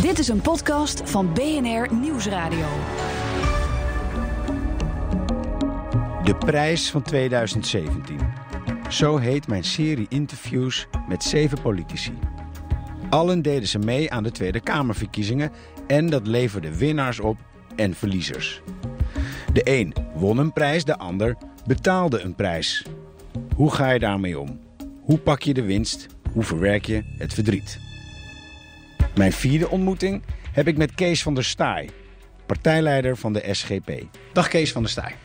Dit is een podcast van BNR Nieuwsradio. De prijs van 2017. Zo heet mijn serie interviews met zeven politici. Allen deden ze mee aan de Tweede Kamerverkiezingen en dat leverde winnaars op en verliezers. De een won een prijs, de ander betaalde een prijs. Hoe ga je daarmee om? Hoe pak je de winst? Hoe verwerk je het verdriet? Mijn vierde ontmoeting heb ik met Kees van der Staaij, partijleider van de SGP. Dag Kees van der Staaij.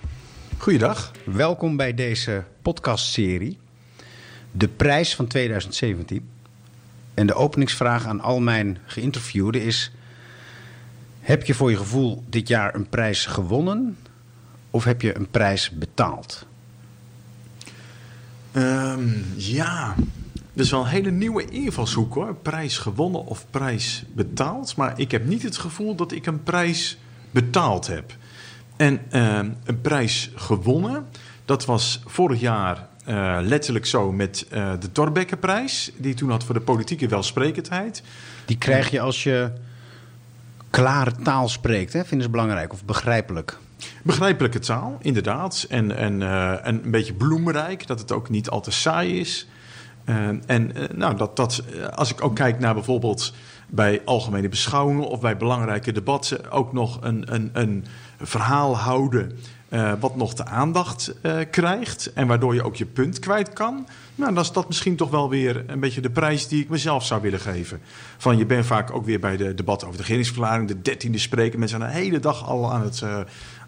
Goeiedag. Welkom bij deze podcastserie. De prijs van 2017. En de openingsvraag aan al mijn geïnterviewden is: heb je voor je gevoel dit jaar een prijs gewonnen of heb je een prijs betaald? Ehm, ja, dat is wel een hele nieuwe invalshoek hoor. Prijs gewonnen of prijs betaald. Maar ik heb niet het gevoel dat ik een prijs betaald heb. En ehm, een prijs gewonnen, dat was vorig jaar eh, letterlijk zo met uh, de Torbekkenprijs. Die ik toen had voor de politieke welsprekendheid. Die krijg je als je klare taal spreekt, hè? vinden ze belangrijk of begrijpelijk? Begrijpelijke taal, inderdaad. En, en, en een beetje bloemrijk, dat het ook niet al te saai is. Uh, en uh, nou, dat, dat, als ik ook kijk naar bijvoorbeeld bij algemene beschouwingen of bij belangrijke debatten, ook nog een, een, een verhaal houden wat nog de aandacht krijgt en waardoor je ook je punt kwijt kan. Nou, dan is dat misschien toch wel weer een beetje de prijs die ik mezelf zou willen geven. Van je bent vaak ook weer bij de debat over de regeringsverklaring, de dertiende spreker. Mensen zijn de hele dag al aan het,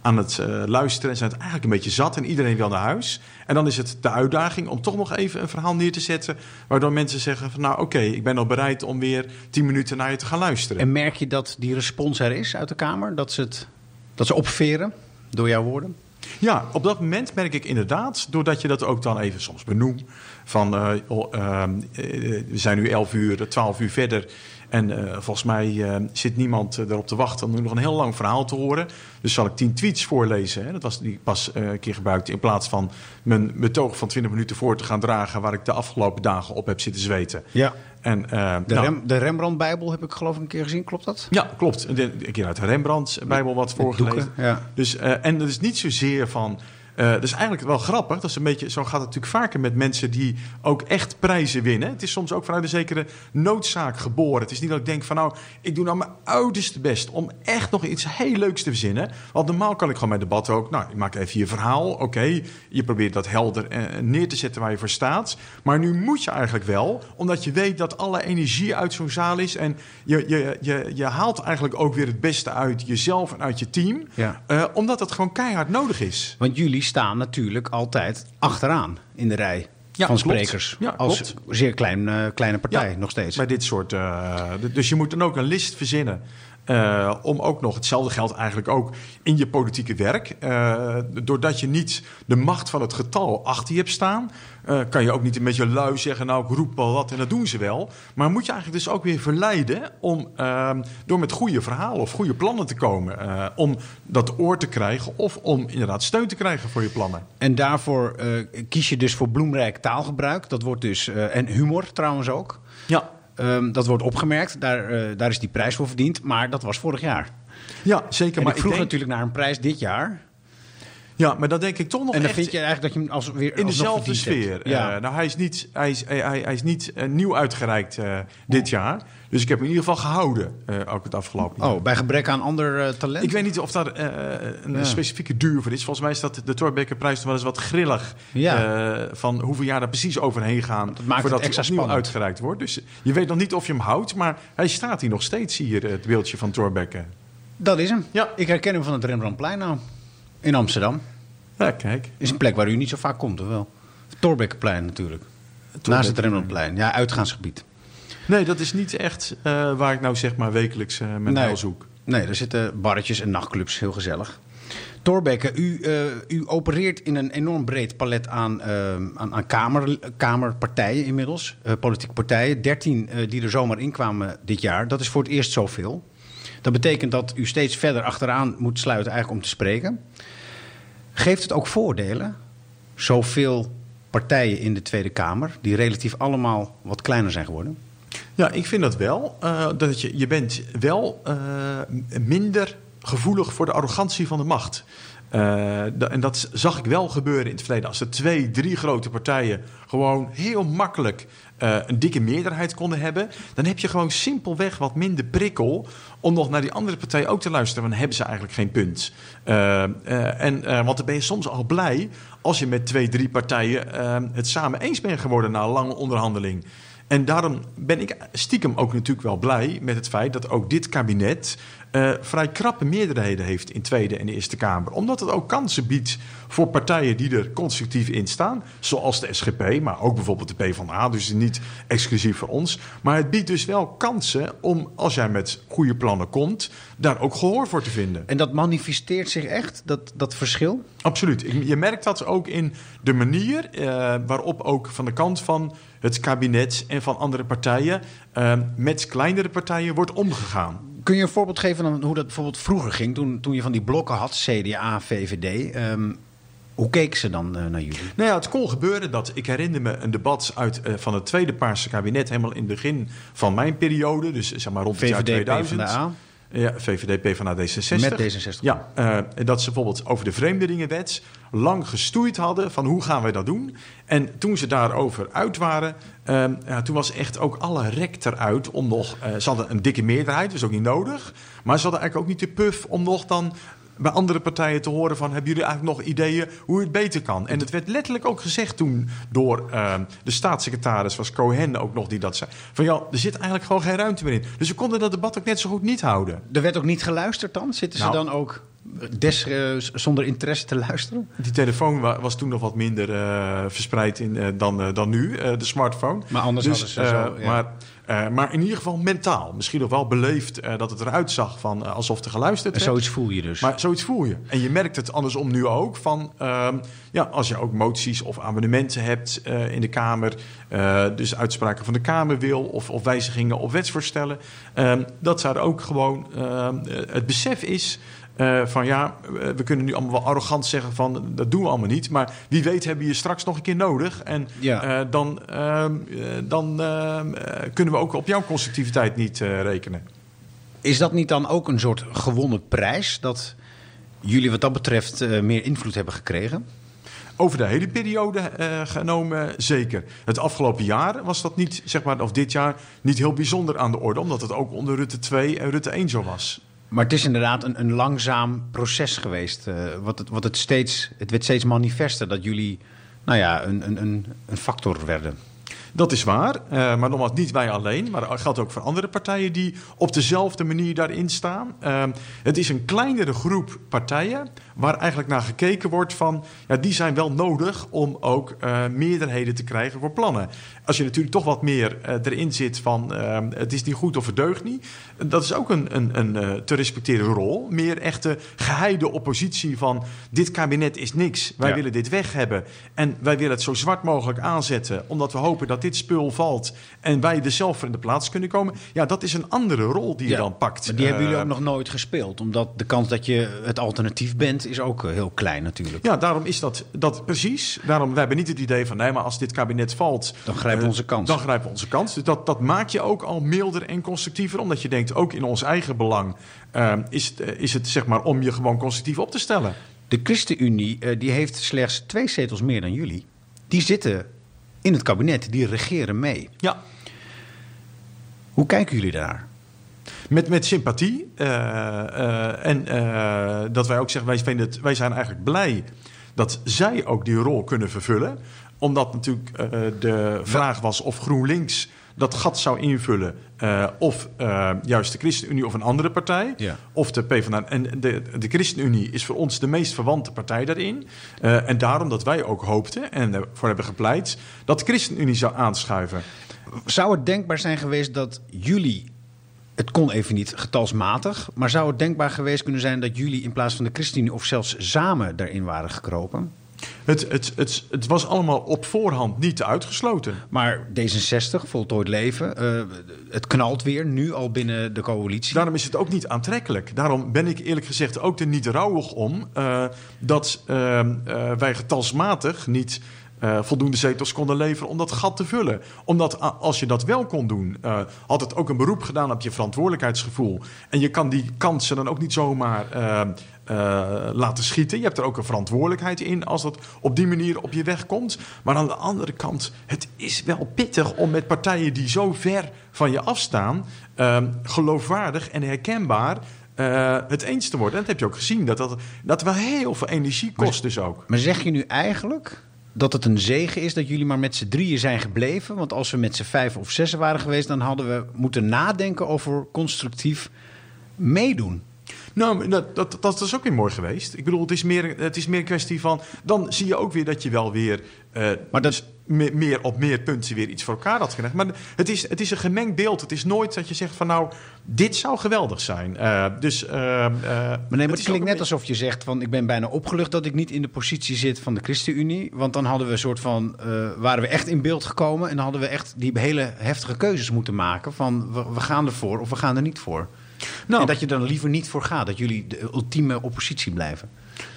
aan het luisteren en zijn het eigenlijk een beetje zat en iedereen wil naar huis. En dan is het de uitdaging om toch nog even een verhaal neer te zetten, waardoor mensen zeggen van nou oké, okay, ik ben al bereid om weer tien minuten naar je te gaan luisteren. En merk je dat die respons er is uit de Kamer? Dat ze, het, dat ze opveren? Door jouw woorden? Ja, op dat moment merk ik inderdaad, doordat je dat ook dan even soms benoemt. Van uh, uh, we zijn nu 11 uur, 12 uur verder. En uh, volgens mij uh, zit niemand erop te wachten om nog een heel lang verhaal te horen. Dus zal ik 10 tweets voorlezen. Hè? Dat was die pas een keer gebruikt. In plaats van mijn betoog van 20 minuten voor te gaan dragen. waar ik de afgelopen dagen op heb zitten zweten. Ja. En, de, nou, Rem, de Rembrandt-Bijbel heb ik geloof ik een keer gezien, klopt dat? Ja, klopt. Een keer uit de Rembrandt-Bijbel wat voorgelezen. Ja. Dus, en dat is niet zozeer van. Uh, dat is eigenlijk wel grappig. Dat is een beetje, zo gaat het natuurlijk vaker met mensen die ook echt prijzen winnen. Het is soms ook vanuit een zekere noodzaak geboren. Het is niet dat ik denk van nou, ik doe nou mijn uiterste best om echt nog iets heel leuks te verzinnen. Want normaal kan ik gewoon bij debatten ook, nou, ik maak even je verhaal. Oké, okay, je probeert dat helder uh, neer te zetten waar je voor staat. Maar nu moet je eigenlijk wel, omdat je weet dat alle energie uit zo'n zaal is. En je, je, je, je haalt eigenlijk ook weer het beste uit jezelf en uit je team. Ja. Uh, omdat dat gewoon keihard nodig is. Want jullie staan natuurlijk altijd achteraan in de rij ja, van sprekers. Ja, als zeer klein, uh, kleine partij ja, nog steeds. Bij dit soort. Uh, dus je moet dan ook een list verzinnen. Uh, om ook nog, hetzelfde geldt eigenlijk ook in je politieke werk. Uh, doordat je niet de macht van het getal achter je hebt staan, uh, kan je ook niet een beetje lui zeggen, nou ik roep wel wat en dat doen ze wel. Maar moet je eigenlijk dus ook weer verleiden om door met goede verhalen of goede plannen te komen. om dat oor te krijgen of om inderdaad steun te krijgen voor je plannen. En daarvoor kies je dus voor bloemrijk taalgebruik. Dat wordt dus, en humor trouwens ook. Ja. Um, dat wordt opgemerkt, daar, uh, daar is die prijs voor verdiend, maar dat was vorig jaar. Ja, zeker. En maar ik vroeg denk... natuurlijk naar een prijs dit jaar. Ja, maar dan denk ik toch nog En dan echt vind je eigenlijk dat je hem als weer in dezelfde sfeer. Hebt. Ja. Uh, nou, hij is niet, hij is, hij, hij is niet uh, nieuw uitgereikt uh, dit jaar. Dus ik heb hem in ieder geval gehouden, ook het afgelopen jaar. Oh, bij gebrek aan ander talent? Ik weet niet of daar een ja. specifieke duur voor is. Volgens mij is dat de Torbekkenprijs wel eens wat grillig. Ja. van hoeveel jaar er precies overheen gaan. Dat maakt voordat het extra hij opnieuw spannend. uitgereikt wordt. Dus je weet nog niet of je hem houdt. Maar hij staat hier nog steeds, hier, het beeldje van Torbekke. Dat is hem. Ja. Ik herken hem van het Rembrandtplein nou. In Amsterdam. Ja, kijk. Is een plek waar u niet zo vaak komt, of wel? Torbekkenplein natuurlijk. Naast het Rembrandtplein. Ja, uitgaansgebied. Nee, dat is niet echt uh, waar ik nou zeg maar wekelijks uh, mijn nee. zoek. Nee, er zitten barretjes en nachtclubs. Heel gezellig. Torbekke, u, uh, u opereert in een enorm breed palet aan, aan, aan kamer, kamerpartijen inmiddels. politieke partijen. 13 die er zomaar in kwamen dit jaar. Dat is voor het eerst zoveel. Dat betekent dat u steeds verder achteraan moet sluiten eigenlijk om te spreken. Geeft het ook voordelen? Zoveel partijen in de Tweede Kamer, die relatief allemaal wat kleiner zijn geworden? Ja, ik vind dat wel. Uh, dat je, je bent wel uh, minder gevoelig voor de arrogantie van de macht. Uh, en dat zag ik wel gebeuren in het verleden. Als er twee, drie grote partijen gewoon heel makkelijk uh, een dikke meerderheid konden hebben, dan heb je gewoon simpelweg wat minder prikkel om nog naar die andere partij ook te luisteren. Want dan hebben ze eigenlijk geen punt. Uh, en, want dan ben je soms al blij als je met twee, drie partijen het samen eens bent geworden na een lange onderhandeling. En daarom ben ik stiekem ook natuurlijk wel blij met het feit dat ook dit kabinet uh, vrij krappe meerderheden heeft in Tweede en Eerste Kamer. Omdat het ook kansen biedt voor partijen die er constructief in staan. Zoals de SGP, maar ook bijvoorbeeld de PvdA. Dus niet exclusief voor ons. Maar het biedt dus wel kansen om, als jij met goede plannen komt, daar ook gehoor voor te vinden. En dat manifesteert zich echt, dat, dat verschil? Absoluut. Je merkt dat ook in de manier uh, waarop ook van de kant van het kabinet en van andere partijen uh, met kleinere partijen wordt omgegaan. Kun je een voorbeeld geven van hoe dat bijvoorbeeld vroeger ging, toen, toen je van die blokken had, CDA, VVD? Um, hoe keken ze dan uh, naar jullie? Nou ja, het kon gebeuren dat, ik herinner me een debat uit, uh, van het tweede Paarse kabinet, helemaal in het begin van mijn periode, dus zeg maar rond VVD, het jaar 2000. PvdA. Ja, VVD, PvdA, D66. Met D66. Ja, uh, dat ze bijvoorbeeld over de vreemdelingenwet lang gestoeid hadden van hoe gaan wij dat doen. En toen ze daarover uit waren, uh, ja, toen was echt ook alle rek eruit om nog... Uh, ze hadden een dikke meerderheid, dus ook niet nodig. Maar ze hadden eigenlijk ook niet de puff om nog dan bij andere partijen te horen van... hebben jullie eigenlijk nog ideeën hoe het beter kan? En het werd letterlijk ook gezegd toen door uh, de staatssecretaris... was Cohen ook nog die dat zei. Van ja, er zit eigenlijk gewoon geen ruimte meer in. Dus we konden dat debat ook net zo goed niet houden. Er werd ook niet geluisterd dan? Zitten Nou. ze dan ook des, uh, zonder interesse te luisteren? Die telefoon wa was toen nog wat minder uh, verspreid in, uh, dan, dan nu, de smartphone. Maar anders dus, hadden ze zo... Ja. Maar, maar in ieder geval mentaal. Misschien nog wel beleefd dat het eruit zag van alsof er geluisterd werd. Zoiets voel je dus. Maar zoiets voel je. En je merkt het andersom nu ook. Van, uh, ja, als je ook moties of amendementen hebt in de Kamer. Dus uitspraken van de Kamer wil. Of, of wijzigingen of wetsvoorstellen. Uh, dat daar ook gewoon uh, het besef is. Uh, van ja, we kunnen nu allemaal wel arrogant zeggen van dat doen we allemaal niet. Maar wie weet hebben we je straks nog een keer nodig. En ja. uh, dan, uh, dan kunnen we ook op jouw constructiviteit niet rekenen. Is dat niet dan ook een soort gewonnen prijs? Dat jullie wat dat betreft meer invloed hebben gekregen? Over de hele periode uh, genomen, zeker. Het afgelopen jaar was dat niet, zeg maar, of dit jaar, niet heel bijzonder aan de orde. Omdat het ook onder Rutte 2 en Rutte 1 zo was. Maar het is inderdaad een, een langzaam proces geweest. Uh, wat, het, wat het steeds, het werd steeds manifester dat jullie, nou ja, een, een, een factor werden. Dat is waar, uh, maar nogmaals niet wij alleen, maar dat geldt ook voor andere partijen die op dezelfde manier daarin staan. Uh, het is een kleinere groep partijen waar eigenlijk naar gekeken wordt van, ja, die zijn wel nodig om ook uh, meerderheden te krijgen voor plannen. Als je natuurlijk toch wat meer uh, erin zit van, uh, het is niet goed of het deugt niet, dat is ook een, een, een te respecteren rol. Meer echte geheide oppositie van, dit kabinet is niks, wij ja. willen dit weg hebben en wij willen het zo zwart mogelijk aanzetten, omdat we hopen dat dit spul valt en wij er zelf in de plaats kunnen komen. Ja, dat is een andere rol die ja, je dan pakt. Maar die hebben jullie ook nog nooit gespeeld, omdat de kans dat je het alternatief bent is ook heel klein natuurlijk. Ja, daarom is dat, dat precies. Daarom, wij hebben niet het idee van, nee, maar als dit kabinet valt... Dan grijpen we onze kans. Dan grijpen we onze kans. Dus dat, dat maakt je ook al milder en constructiever, omdat je denkt, ook in ons eigen belang uh, is, het, is het zeg maar om je gewoon constructief op te stellen. De ChristenUnie uh, die heeft slechts twee zetels meer dan jullie. Die zitten in het kabinet, die regeren mee. Ja. Hoe kijken jullie daar? Met, met sympathie. Uh, uh, en uh, dat wij ook zeggen, wij, vinden het, wij zijn eigenlijk blij dat zij ook die rol kunnen vervullen. Omdat natuurlijk de vraag was of GroenLinks dat gat zou invullen. of juist de ChristenUnie of een andere partij. Ja. Of de PvdA. En de, de ChristenUnie is voor ons de meest verwante partij daarin. en daarom dat wij ook hoopten en ervoor hebben gepleit... dat de ChristenUnie zou aanschuiven. Zou het denkbaar zijn geweest dat jullie het kon even niet getalsmatig. Maar zou het denkbaar geweest kunnen zijn dat jullie in plaats van de ChristenUnie of zelfs samen daarin waren gekropen? Het, het, het, het was allemaal op voorhand niet uitgesloten. Maar D66, voltooid leven, uh, het knalt weer, nu al binnen de coalitie. Daarom is het ook niet aantrekkelijk. Daarom ben ik eerlijk gezegd ook er niet rouwig om uh, dat uh, wij getalsmatig niet eh, voldoende zetels konden leveren om dat gat te vullen. Omdat als je dat wel kon doen, eh, had het ook een beroep gedaan op je verantwoordelijkheidsgevoel. En je kan die kansen dan ook niet zomaar eh, laten schieten. Je hebt er ook een verantwoordelijkheid in als dat op die manier op je weg komt. Maar aan de andere kant, het is wel pittig om met partijen die zo ver van je afstaan, eh, geloofwaardig en herkenbaar. het eens te worden. En dat heb je ook gezien. Dat dat, dat wel heel veel energie kost, dus ook. Maar zeg je nu eigenlijk dat het een zegen is dat jullie maar met z'n drieën zijn gebleven? Want als we met z'n vijf of zes waren geweest, dan hadden we moeten nadenken over constructief meedoen. Nou, dat, dat, dat is ook weer mooi geweest. Ik bedoel, het is meer, het is meer een kwestie van. Dan zie je ook weer dat je wel weer. eh, Maar dat- dus me- meer op meer punten weer iets voor elkaar had gelegd. Maar het is, het is een gemengd beeld. Het is nooit dat je zegt van nou, dit zou geweldig zijn. Eh, dus. eh, eh, Maar nee, maar het is klinkt net alsof je zegt van ik ben bijna opgelucht dat ik niet in de positie zit van de ChristenUnie. Want dan hadden we een soort van, waren we echt in beeld gekomen en dan hadden we echt die hele heftige keuzes moeten maken van we, we gaan ervoor of we gaan er niet voor. Nou, en dat je er dan liever niet voor gaat, dat jullie de ultieme oppositie blijven.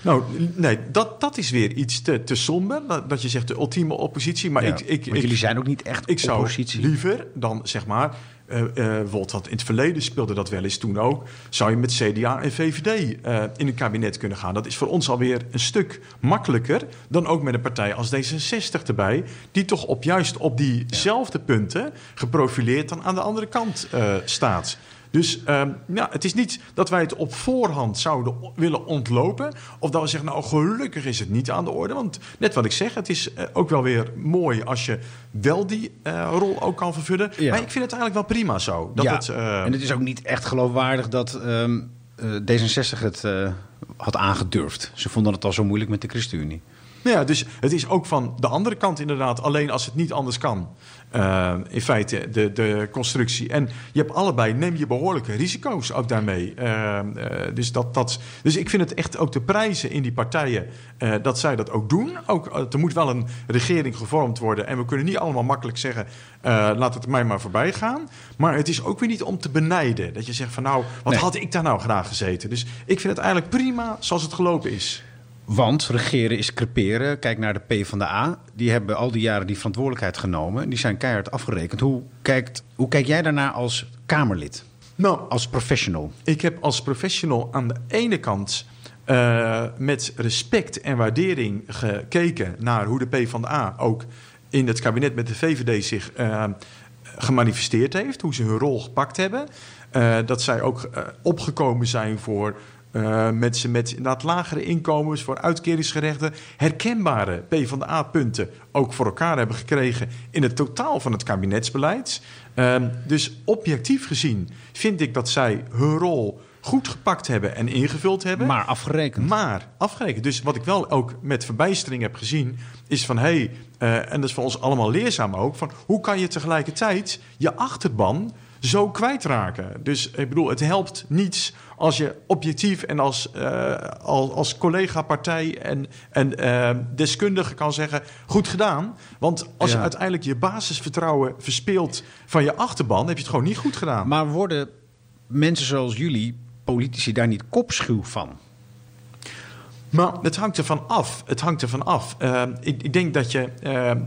Nou, nee, dat, dat is weer iets te, te somber. Dat, je zegt de ultieme oppositie. Maar Ja, ik, ik, jullie zijn ook niet echt ik zou oppositie. liever dan zeg maar. bijvoorbeeld wat in het verleden speelde dat wel eens toen ook. Zou je met CDA en VVD eh, in een kabinet kunnen gaan? Dat is voor ons alweer een stuk makkelijker dan ook met een partij als D66 erbij. Die toch op juist op diezelfde punten geprofileerd dan aan de andere kant staat. Dus ehm, ja, het is niet dat wij het op voorhand zouden willen ontlopen. Of dat we zeggen, nou gelukkig is het niet aan de orde. Want net wat ik zeg, het is eh, ook wel weer mooi als je wel die eh, rol ook kan vervullen. Ja. Maar ik vind het eigenlijk wel prima zo. Dat ja, het, eh, en het is ook niet echt geloofwaardig dat ehm, eh, D66 het had aangedurfd. Ze vonden het al zo moeilijk met de ChristenUnie. Ja, dus het is ook van de andere kant inderdaad, alleen als het niet anders kan. Eh, in feite de, de constructie. En je hebt allebei, neem je behoorlijke risico's ook daarmee. Eh, eh, dus, dat, dat, dus ik vind het echt ook de prijzen in die partijen, dat zij dat ook doen. Ook, er moet wel een regering gevormd worden. En we kunnen niet allemaal makkelijk zeggen, laat het mij maar voorbij gaan. Maar het is ook weer niet om te benijden. Dat je zegt van nou, wat Nee. had ik daar nou graag gezeten? Dus ik vind het eigenlijk prima zoals het gelopen is. Want regeren is creperen. Kijk naar de P van de A. Die hebben al die jaren die verantwoordelijkheid genomen. Die zijn keihard afgerekend. Hoe kijkt, hoe kijk jij daarnaar als Kamerlid? Nou, Als professional? Ik heb als professional aan de ene kant eh, met respect en waardering gekeken naar hoe de PvdA ook in het kabinet met de VVD zich eh, gemanifesteerd heeft, hoe ze hun rol gepakt hebben. Eh, dat zij ook opgekomen zijn voor eh, mensen met inderdaad lagere inkomens, voor uitkeringsgerechten, herkenbare PvdA-punten ook voor elkaar hebben gekregen in het totaal van het kabinetsbeleid. Ehm, dus objectief gezien vind ik dat zij hun rol goed gepakt hebben en ingevuld hebben. Maar afgerekend. Maar afgerekend. Dus wat ik wel ook met verbijstering heb gezien, is van hé, hey, eh, en dat is voor ons allemaal leerzaam ook, van hoe kan je tegelijkertijd je achterban zo kwijtraken? Dus ik bedoel, het helpt niets als je objectief en als, eh, als, als collega-partij en, en eh, deskundige kan zeggen: goed gedaan. Want als Ja. je uiteindelijk je basisvertrouwen verspeelt van je achterban, heb je het gewoon niet goed gedaan. Maar worden mensen zoals jullie, politici, daar niet kopschuw van? Maar het hangt ervan af. Het hangt ervan af. Eh, ik, ik denk dat je,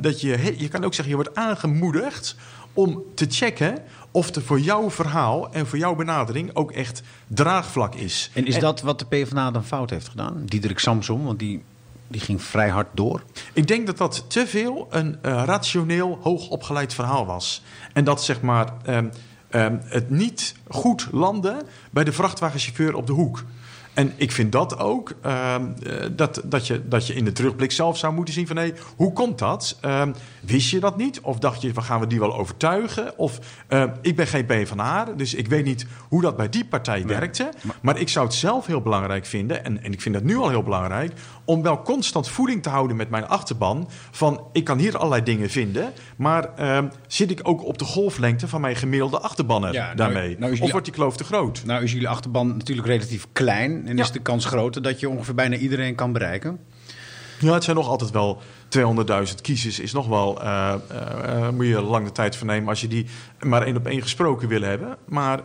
dat je, je kan ook zeggen, je wordt aangemoedigd om te checken of er voor jouw verhaal en voor jouw benadering ook echt draagvlak is. En is dat wat de PvdA dan fout heeft gedaan? Diederik Samsom, want die, die ging vrij hard door. Ik denk dat dat te veel een eh, rationeel, hoogopgeleid verhaal was. En dat zeg maar ehm, ehm, het niet goed landen bij de vrachtwagenchauffeur op de hoek. En ik vind dat ook, ehm, eh, dat, dat, je, dat je in de terugblik zelf zou moeten zien van... hé, hoe komt dat? Ehm, wist je dat niet? Of dacht je, van, gaan we die wel overtuigen? Of eh, ik ben geen PvdA, dus ik weet niet hoe dat bij die partij werkte. Maar ik zou het zelf heel belangrijk vinden, en, en ik vind dat nu al heel belangrijk... om wel constant voeding te houden met mijn achterban... van ik kan hier allerlei dingen vinden... maar ehm, zit ik ook op de golflengte van mijn gemiddelde achterbanner Ja, nou- daarmee? nou of wordt die kloof te groot? Nou is jullie achterban natuurlijk relatief klein. En Ja. is de kans groter dat je ongeveer bijna iedereen kan bereiken. Ja, het zijn nog altijd wel 200.000 kiezers is nog wel, uh, uh, moet je lange tijd vernemen als je die maar één op één gesproken wil hebben. Maar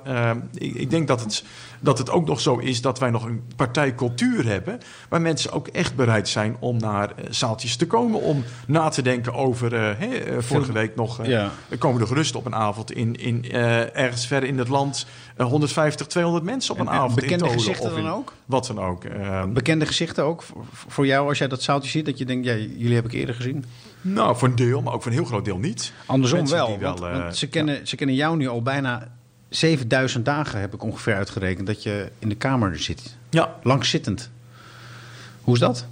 ik, ik, denk dat het, dat het ook nog zo is dat wij nog een partijcultuur hebben. Waar mensen ook echt bereid zijn om naar zaaltjes te komen. Om na te denken over. Hey, vorige week nog. Ja. komen er gerust op een avond in, in, ergens ver in het land. 150, 200 mensen op een avond. Bekende in gezichten dan ook? Wat dan ook. bekende gezichten ook voor, voor jou als jij dat zaaltje ziet? Dat je denkt, ja, jullie heb ik eerder gezien? Nou, voor een deel, maar ook voor een heel groot deel niet. Andersom wel, want, ze, kennen, ze kennen jou nu al bijna 7000 dagen, heb ik ongeveer uitgerekend, dat je in de Kamer zit. Ja. Langzittend. Hoe is dat?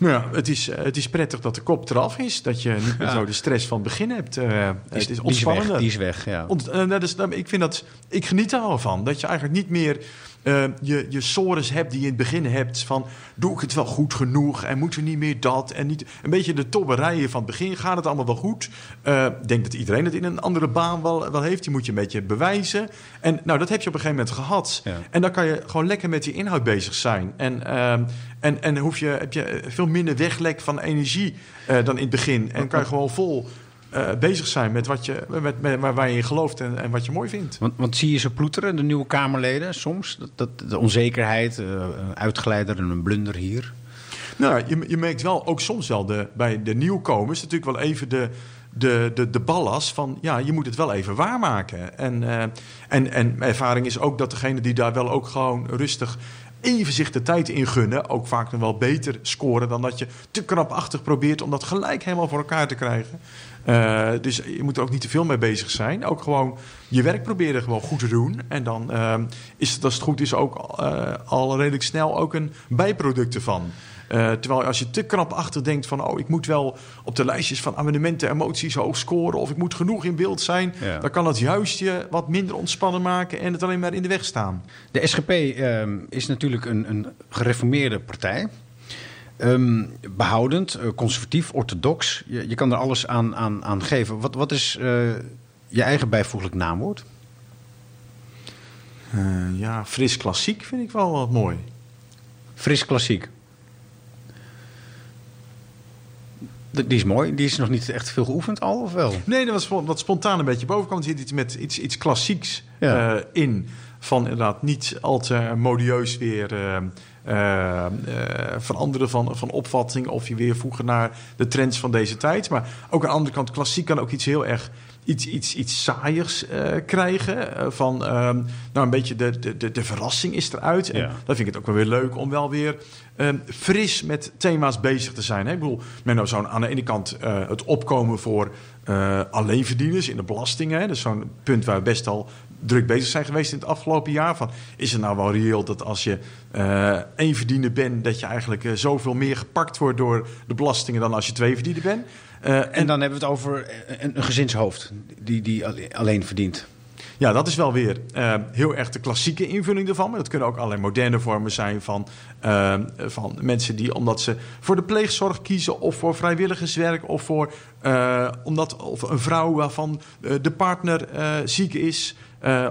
Nou ja, het is, het is prettig dat de kop eraf is. Dat je niet meer zo de stress van het begin hebt. Uh, het is ontspannender. Die is weg, die is weg ja. Ont, uh, dat is, ik, vind dat, ik geniet er wel van. Dat je eigenlijk niet meer uh, je, je sores hebt die je in het begin hebt van doe ik het wel goed genoeg en moet er niet meer dat en niet een beetje de tobberijen van het begin gaat het allemaal wel goed. Uh, ik denk dat iedereen het in een andere baan wel, wel heeft. Die moet je een beetje bewijzen. En nou, dat heb je op een gegeven moment gehad. En dan kan je gewoon lekker met die inhoud bezig zijn. En, uh, en, en hoef je, heb je veel minder weglek van energie uh, dan in het begin. En kan je gewoon vol uh, bezig zijn met, wat je, met, met, waar je in gelooft en, en wat je mooi vindt. Want, want, zie je ze ploeteren, de nieuwe Kamerleden, soms? Dat, dat de onzekerheid, uh, een uitgeleider en een blunder hier? Nou, je, je merkt wel ook soms wel de, bij de nieuwkomers natuurlijk wel even de, de, de, de ballast van ja, je moet het wel even waarmaken. En, uh, en, en ervaring is ook dat degene die daar wel ook gewoon rustig even zich de tijd in gunnen, ook vaak nog wel beter scoren dan dat je te krapachtig probeert om dat gelijk helemaal voor elkaar te krijgen. Uh, dus je moet er ook niet te veel mee bezig zijn. Ook gewoon je werk proberen gewoon goed te doen. En dan uh, is het, als het goed is, ook uh, al redelijk snel ook een bijproduct ervan. Uh, terwijl als je te krapachtig denkt van... oh, ik moet wel op de lijstjes van amendementen emoties hoog scoren... of ik moet genoeg in beeld zijn... Ja. dan kan dat juist je wat minder ontspannen maken... en het alleen maar in de weg staan. De SGP uh, is natuurlijk een, een gereformeerde partij... Um, behoudend, uh, conservatief, orthodox. Je, je, kan er alles aan, aan, aan geven. Wat, wat is uh, je eigen bijvoeglijk naamwoord? Uh, ja, fris klassiek vind ik wel wat mooi. Fris klassiek. Die is mooi. Die is nog niet echt veel geoefend al, of wel? Nee, dat was wat spontaan een beetje boven Er zit iets met iets, iets klassieks ja. uh, in. Van inderdaad niet al te modieus weer uh, uh, veranderen van, van opvatting. Of je weer voegen naar de trends van deze tijd. Maar ook aan de andere kant, klassiek kan ook iets heel erg iets, iets, iets saaiers uh, krijgen. Van uh, nou, een beetje de, de, de verrassing is eruit. En dan vind ik het ook wel weer leuk om wel weer um, fris met thema's bezig te zijn. Hè? Ik bedoel, men zou aan de ene kant het opkomen voor alleenverdieners in de belastingen. Dat is zo'n punt waar we best al druk bezig zijn geweest in het afgelopen jaar. Van, is het nou wel reëel dat als je uh, één verdiener bent... dat je eigenlijk uh, zoveel meer gepakt wordt door de belastingen... dan als je twee verdiener bent? Uh, en, en, dan hebben we het over een, een gezinshoofd die, die alleen verdient. Ja, dat is wel weer heel erg de klassieke invulling ervan. Maar dat kunnen ook allerlei moderne vormen zijn van, uh, van mensen die, omdat ze voor de pleegzorg kiezen, of voor vrijwilligerswerk, of voor uh, omdat of een vrouw waarvan de partner ziek is.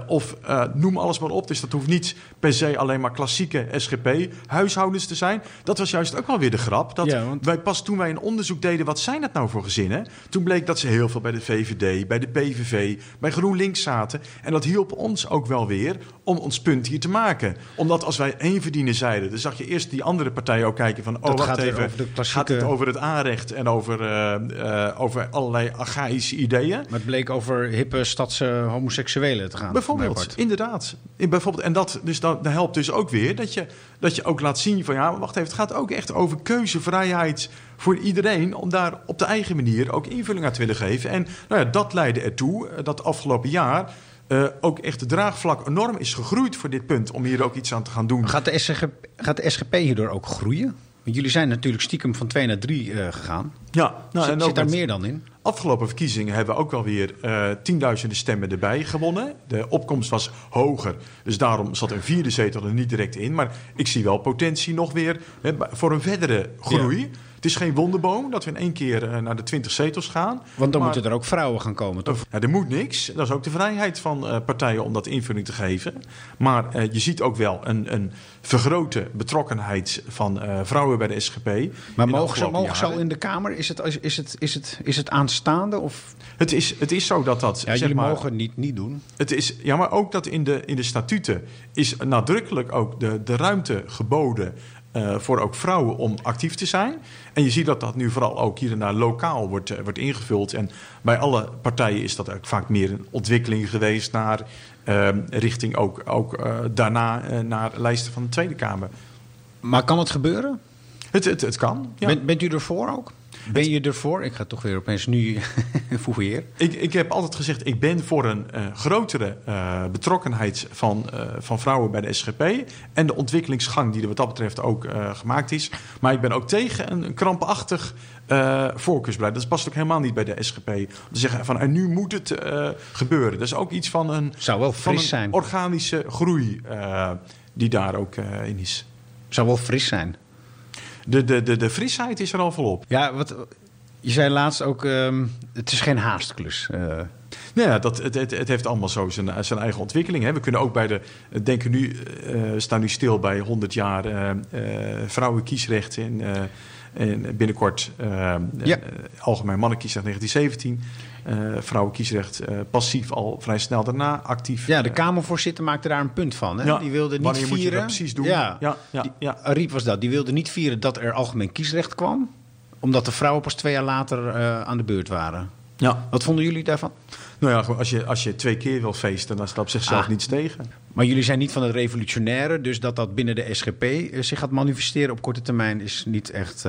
Of noem alles maar op. Dus dat hoeft niet per se alleen maar klassieke SGP-huishoudens te zijn. Dat was juist ook wel weer de grap. Dat ja, want... wij pas toen wij een onderzoek deden, wat zijn dat nou voor gezinnen? Toen bleek dat ze heel veel bij de VVD, bij de PVV, bij GroenLinks zaten. En dat hielp ons ook wel weer om ons punt hier te maken. Omdat als wij één verdienen zeiden, dan zag je eerst die andere partijen ook kijken van... oh, dat wacht even, over de klassieke... gaat het over het aanrecht en over, uh, uh, over allerlei archaïsche ideeën? Maar het bleek over hippe stadse homoseksuelen te gaan. Bijvoorbeeld, inderdaad. In bijvoorbeeld, en dat, dus dat, dat helpt dus ook weer dat je, dat je ook laat zien van... ja, wacht even, het gaat ook echt over keuzevrijheid voor iedereen... om daar op de eigen manier ook invulling aan te willen geven. En nou ja, dat leidde ertoe dat afgelopen jaar... Uh, ook echt de draagvlak enorm is gegroeid voor dit punt... om hier ook iets aan te gaan doen. Gaat de SGP, gaat de SGP hierdoor ook groeien? Want jullie zijn natuurlijk stiekem van 2 naar 3 uh, gegaan. Ja, nou, zit, en zit daar meer dan in? Afgelopen verkiezingen hebben we ook wel weer uh, tienduizenden stemmen erbij gewonnen. De opkomst was hoger, dus daarom zat een vierde zetel er niet direct in. Maar ik zie wel potentie nog weer hè, voor een verdere groei. Ja. Het is geen wonderboom dat we in één keer eh, naar de 20 zetels gaan. Want dan Maar- moeten er ook vrouwen gaan komen, toch? Ja, er moet niks. Dat is ook de vrijheid van eh, partijen om dat invulling te geven. Maar eh, je ziet ook wel een, een vergrote betrokkenheid van vrouwen bij de SGP. Maar mogen ze, mogen ze al in de Kamer? Is het, is het, is het, is het aanstaande? Of? Het is, het is zo dat dat. Ja, zeg jullie maar, mogen het niet, niet doen. Het is, ja, maar ook dat in de, in de statuten is nadrukkelijk ook de, de ruimte geboden eh, voor ook vrouwen om actief te zijn. En je ziet dat dat nu vooral ook hier en daar lokaal wordt, eh, wordt ingevuld. En bij alle partijen is dat ook vaak meer een ontwikkeling geweest naar eh, richting ook, ook eh, daarna naar lijsten van de Tweede Kamer. Maar kan het gebeuren? Het, het, het kan. Ja. Bent, bent u ervoor ook? Ben je ervoor? Ik ga toch weer opeens nu fouilleren. Ik, ik heb altijd gezegd, ik ben voor een eh, grotere eh, betrokkenheid van, eh, van vrouwen bij de SGP. En de ontwikkelingsgang die er wat dat betreft ook gemaakt is. Maar ik ben ook tegen een, een krampachtig voorkeursbeleid. Dat past ook helemaal niet bij de SGP. Om te zeggen van, en nu moet het gebeuren. Dat is ook iets van een, Zou wel van een zijn. organische groei die daar ook in is. Zou wel fris zijn. De, de, de, de frisheid is er al volop. Ja, wat, je zei laatst ook, ehm, het is geen haastklus. Eh, Nou ja, dat, het, het, het heeft allemaal zo zijn, zijn eigen ontwikkeling. Hè. We kunnen ook bij de. Denken nu, eh, staan nu stil bij 100 jaar eh, eh, vrouwenkiesrecht. In, eh, en binnenkort eh, Ja. eh, algemeen mannenkiesrecht 1917. Eh vrouwenkiesrecht eh, passief al vrij snel daarna actief. ja, de Eh, Kamervoorzitter maakte daar een punt van. Hè? Ja, Die wilde niet wanneer moet je vieren. dat precies doen? Ja, Ja, ja, Die- ja. Ariep was dat. Die wilde niet vieren dat er algemeen kiesrecht kwam. Omdat de vrouwen pas twee jaar later aan de beurt waren. ja. Wat vonden jullie daarvan? Nou ja, als je, als je twee keer wil feesten, dan staat op zichzelf Ah. niets tegen. Maar jullie zijn niet van het revolutionaire. Dus dat dat binnen de SGP zich gaat manifesteren op korte termijn... is niet echt,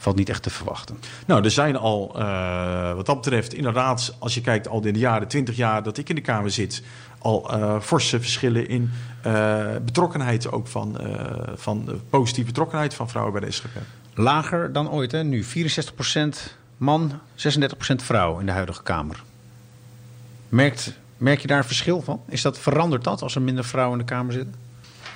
valt niet echt te verwachten. Nou, er zijn al, eh, wat dat betreft, inderdaad, als je kijkt al in de jaren, 20 jaar dat ik in de Kamer zit, al eh, forse verschillen in eh, betrokkenheid ook van, eh, van de positieve betrokkenheid van vrouwen bij de SGP. Lager dan ooit, hè? Nu 64% man, 36% vrouw in de huidige Kamer. Merkt, merk je daar een verschil van? Is dat, verandert dat als er minder vrouwen in de Kamer zitten?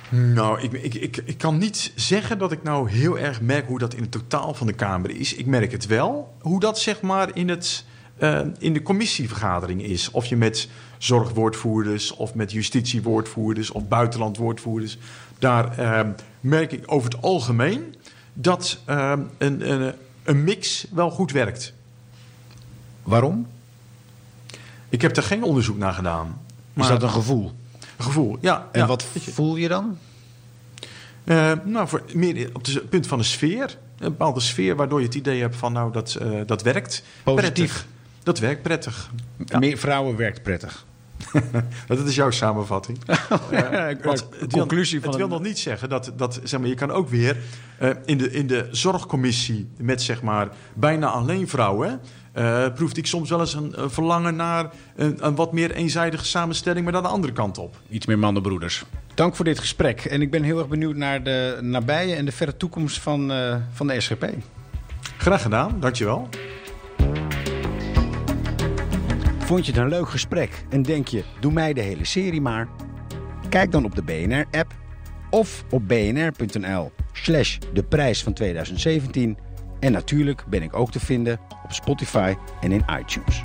Nou, ik, ik, ik, ik kan niet zeggen dat ik nou heel erg merk hoe dat in het totaal van de Kamer is. Ik merk het wel, hoe dat zeg maar in, het, eh, in de commissievergadering is. Of je met zorgwoordvoerders of met justitiewoordvoerders of buitenlandwoordvoerders. Daar eh, merk ik over het algemeen dat eh, een, een, een mix wel goed werkt. Waarom? Ik heb er geen onderzoek naar gedaan. Is dat een gevoel? Gevoel? Ja. En ja, wat voel je dan? Eh, nou, voor, meer op het punt van de sfeer. Een bepaalde sfeer waardoor je het idee hebt van nou, dat, eh, dat werkt. Positief. Prettig. Dat werkt prettig. Ja. Meer vrouwen werkt prettig. Dat is jouw samenvatting. Ja, Eh, het wil, conclusie van het wil nog niet zeggen dat, dat zeg maar, je kan ook weer eh, in, de, in de zorgcommissie met zeg maar bijna alleen vrouwen. eh proefde ik soms wel eens een, een verlangen naar een, een wat meer eenzijdige samenstelling, maar dan de andere kant op. Iets meer mannenbroeders. Dank voor dit gesprek. En ik ben heel erg benieuwd naar de nabije en de verre toekomst van, eh, van de SGP. Graag gedaan, dankjewel. Vond je het een leuk gesprek en denk je, doe mij de hele serie maar? Kijk dan op de BNR-app of op bnr.nl slash de prijs van 2017. En natuurlijk ben ik ook te vinden op Spotify en in iTunes.